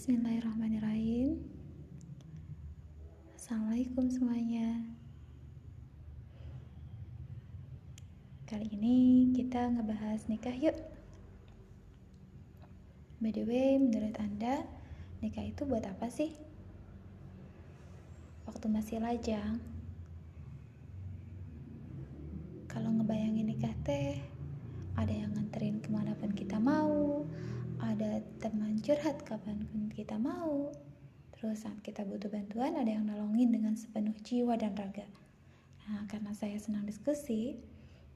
Bismillahirrahmanirrahim. Assalamualaikum semuanya. Kali ini kita ngebahas nikah yuk. By the way, menurut Anda Nikah itu buat apa sih? Waktu masih lajang. Kalau ngebayangin nikah teh Ada yang nganterin ke mana pun kita mau ada teman curhat kapan pun kita mau terus saat kita butuh bantuan ada yang nolongin dengan sepenuh jiwa dan raga nah karena saya senang diskusi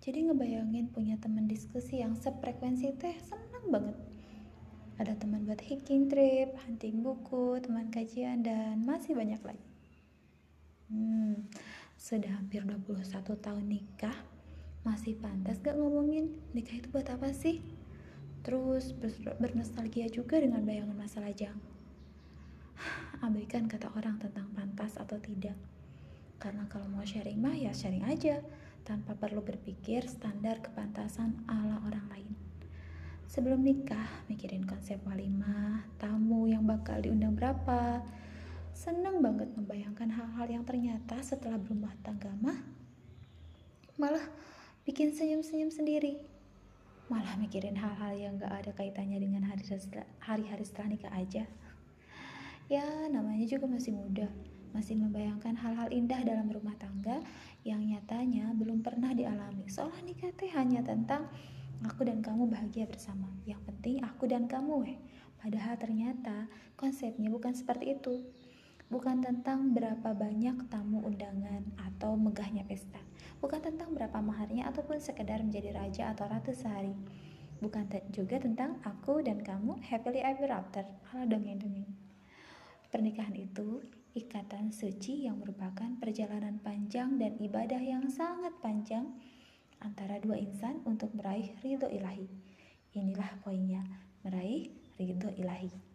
jadi ngebayangin punya teman diskusi yang sefrekuensi teh senang banget ada teman buat hiking trip, hunting buku, teman kajian, dan masih banyak lagi. Hmm, sudah hampir 21 tahun nikah, masih pantas gak ngomongin nikah itu buat apa sih? Terus bernostalgia juga dengan bayangan masa lajang. Abaikan kata orang tentang pantas atau tidak. Karena kalau mau sharing mah ya sharing aja, tanpa perlu berpikir standar kepantasan ala orang lain. Sebelum nikah, mikirin konsep walimah, tamu yang bakal diundang berapa. Seneng banget membayangkan hal-hal yang ternyata setelah berumah tangga mah malah bikin senyum-senyum sendiri malah mikirin hal-hal yang gak ada kaitannya dengan hari-hari setelah nikah aja. Ya namanya juga masih muda. Masih membayangkan hal-hal indah dalam rumah tangga yang nyatanya belum pernah dialami. Seolah nikah teh hanya tentang aku dan kamu bahagia bersama. Yang penting aku dan kamu weh. Padahal ternyata konsepnya bukan seperti itu bukan tentang berapa banyak tamu undangan atau megahnya pesta bukan tentang berapa maharnya ataupun sekedar menjadi raja atau ratu sehari. Bukan juga tentang aku dan kamu happily ever after ala dongeng-dongeng. Pernikahan itu ikatan suci yang merupakan perjalanan panjang dan ibadah yang sangat panjang antara dua insan untuk meraih ridho ilahi. Inilah poinnya, meraih ridho ilahi.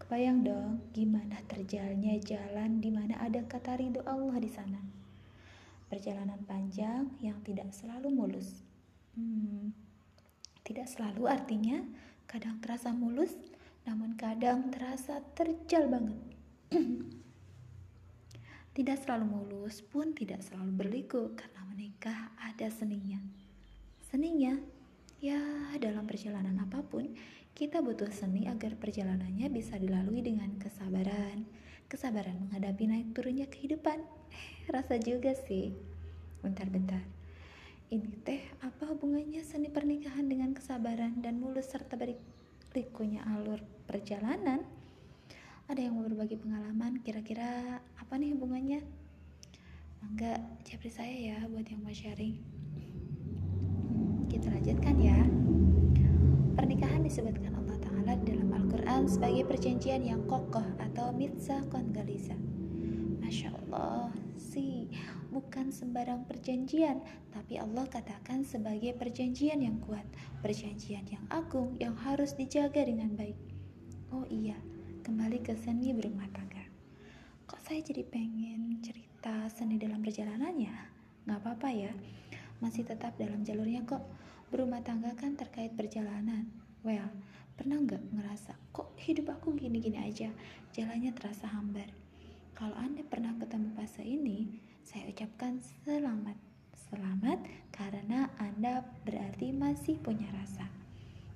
Kebayang dong gimana terjalannya jalan di mana ada kata ridho Allah di sana. Perjalanan panjang yang tidak selalu mulus. Hmm, tidak selalu artinya kadang terasa mulus, namun kadang terasa terjal banget. tidak selalu mulus pun tidak selalu berliku karena menikah ada seninya. Seninya, ya dalam perjalanan apa pun, kita butuh seni agar perjalanannya bisa dilalui dengan kesabaran, kesabaran menghadapi naik turunnya kehidupan. Eh, rasa juga sih. Bentar-bentar. Ini teh apa hubungannya seni pernikahan dengan kesabaran dan mulus serta berikunya alur perjalanan? Ada yang mau berbagi pengalaman? Kira-kira apa nih hubungannya? Mangga japri saya ya buat yang mau sharing. Kita lanjutkan ya. Pernikahan disebutkan Allah Ta'ala dalam Al-Quran sebagai perjanjian yang kokoh atau mitzah kongalisa. Masya Allah, sih bukan sembarang perjanjian, tapi Allah katakan sebagai perjanjian yang kuat, perjanjian yang agung yang harus dijaga dengan baik. Oh iya, kembali ke seni berumah tangga. Kok saya jadi pengen cerita seni dalam perjalanannya? Gak apa-apa ya, masih tetap dalam jalurnya kok. Berumah tangga kan terkait perjalanan. Well, pernah nggak ngerasa kok hidup aku gini-gini aja, jalannya terasa hambar. Kalau Anda pernah ketemu fase ini, saya ucapkan selamat. Selamat karena Anda berarti masih punya rasa.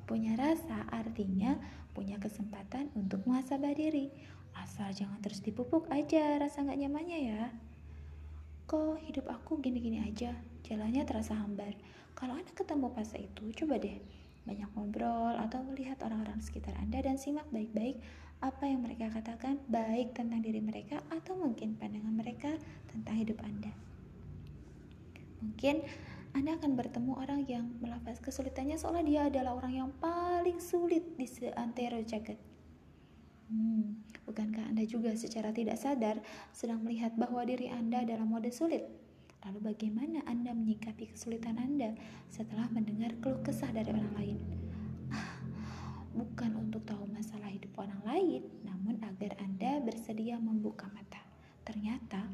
Punya rasa artinya punya kesempatan untuk muhasabah diri. Asal jangan terus dipupuk aja rasa nggak nyamannya ya. Kok hidup aku gini-gini aja, jalannya terasa hambar. Kalau Anda ketemu fase itu, coba deh banyak ngobrol atau melihat orang-orang sekitar Anda dan simak baik-baik apa yang mereka katakan baik tentang diri mereka atau mungkin pandangan mereka tentang hidup Anda. Mungkin Anda akan bertemu orang yang melafaz kesulitannya seolah dia adalah orang yang paling sulit di seantero jagat. Hmm, bukankah Anda juga secara tidak sadar sedang melihat bahwa diri Anda dalam mode sulit? Lalu bagaimana Anda menyikapi kesulitan Anda setelah mendengar keluh kesah dari orang lain? Ah, bukan untuk tahu masalah hidup orang lain, namun agar Anda bersedia membuka mata. Ternyata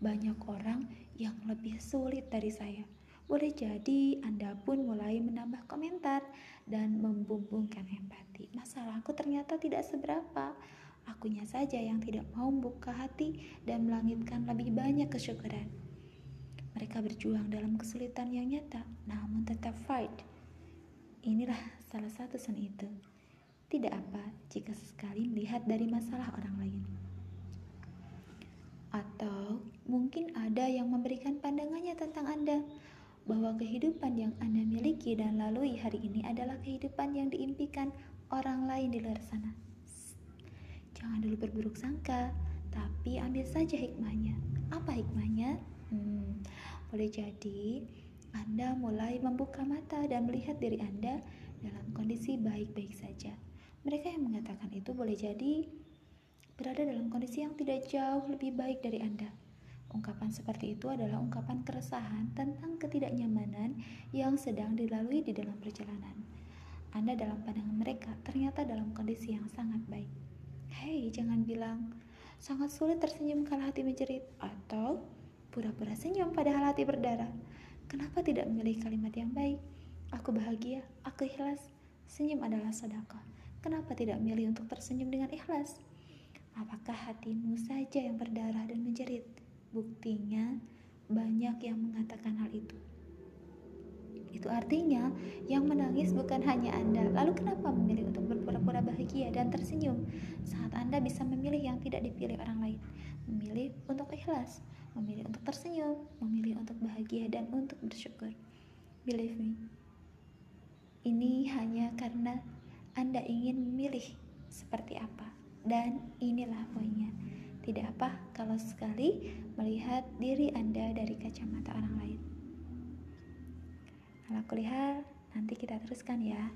banyak orang yang lebih sulit dari saya. Boleh jadi Anda pun mulai menambah komentar dan membumbungkan empati. Masalahku ternyata tidak seberapa. Akunya saja yang tidak mau membuka hati dan melangitkan lebih banyak kesyukuran. Mereka berjuang dalam kesulitan yang nyata, namun tetap fight. Inilah salah satu seni itu. Tidak apa jika sesekali melihat dari masalah orang lain. Atau mungkin ada yang memberikan pandangannya tentang Anda, bahwa kehidupan yang Anda miliki dan lalui hari ini adalah kehidupan yang diimpikan orang lain di luar sana. Jangan dulu berburuk sangka, tapi ambil saja hikmahnya. Apa hikmahnya? Hmm, boleh jadi Anda mulai membuka mata dan melihat diri Anda dalam kondisi baik-baik saja. Mereka yang mengatakan itu boleh jadi berada dalam kondisi yang tidak jauh lebih baik dari Anda. Ungkapan seperti itu adalah ungkapan keresahan tentang ketidaknyamanan yang sedang dilalui di dalam perjalanan. Anda dalam pandangan mereka ternyata dalam kondisi yang sangat baik. Hei, jangan bilang sangat sulit tersenyum kalau hati menjerit atau pura-pura senyum padahal hati berdarah. Kenapa tidak memilih kalimat yang baik? Aku bahagia, aku ikhlas. Senyum adalah sedekah. Kenapa tidak memilih untuk tersenyum dengan ikhlas? Apakah hatimu saja yang berdarah dan menjerit? Buktinya, banyak yang mengatakan hal itu. Itu artinya, yang menangis bukan hanya Anda. Lalu, kenapa memilih untuk berpura-pura bahagia dan tersenyum saat Anda bisa memilih yang tidak dipilih orang lain? Memilih untuk ikhlas, memilih untuk tersenyum, memilih untuk bahagia, dan untuk bersyukur. Believe me, ini hanya karena Anda ingin memilih seperti apa, dan inilah poinnya. Tidak apa kalau sekali melihat diri Anda dari kacamata orang lain. Kalau kulihat, nanti kita teruskan ya.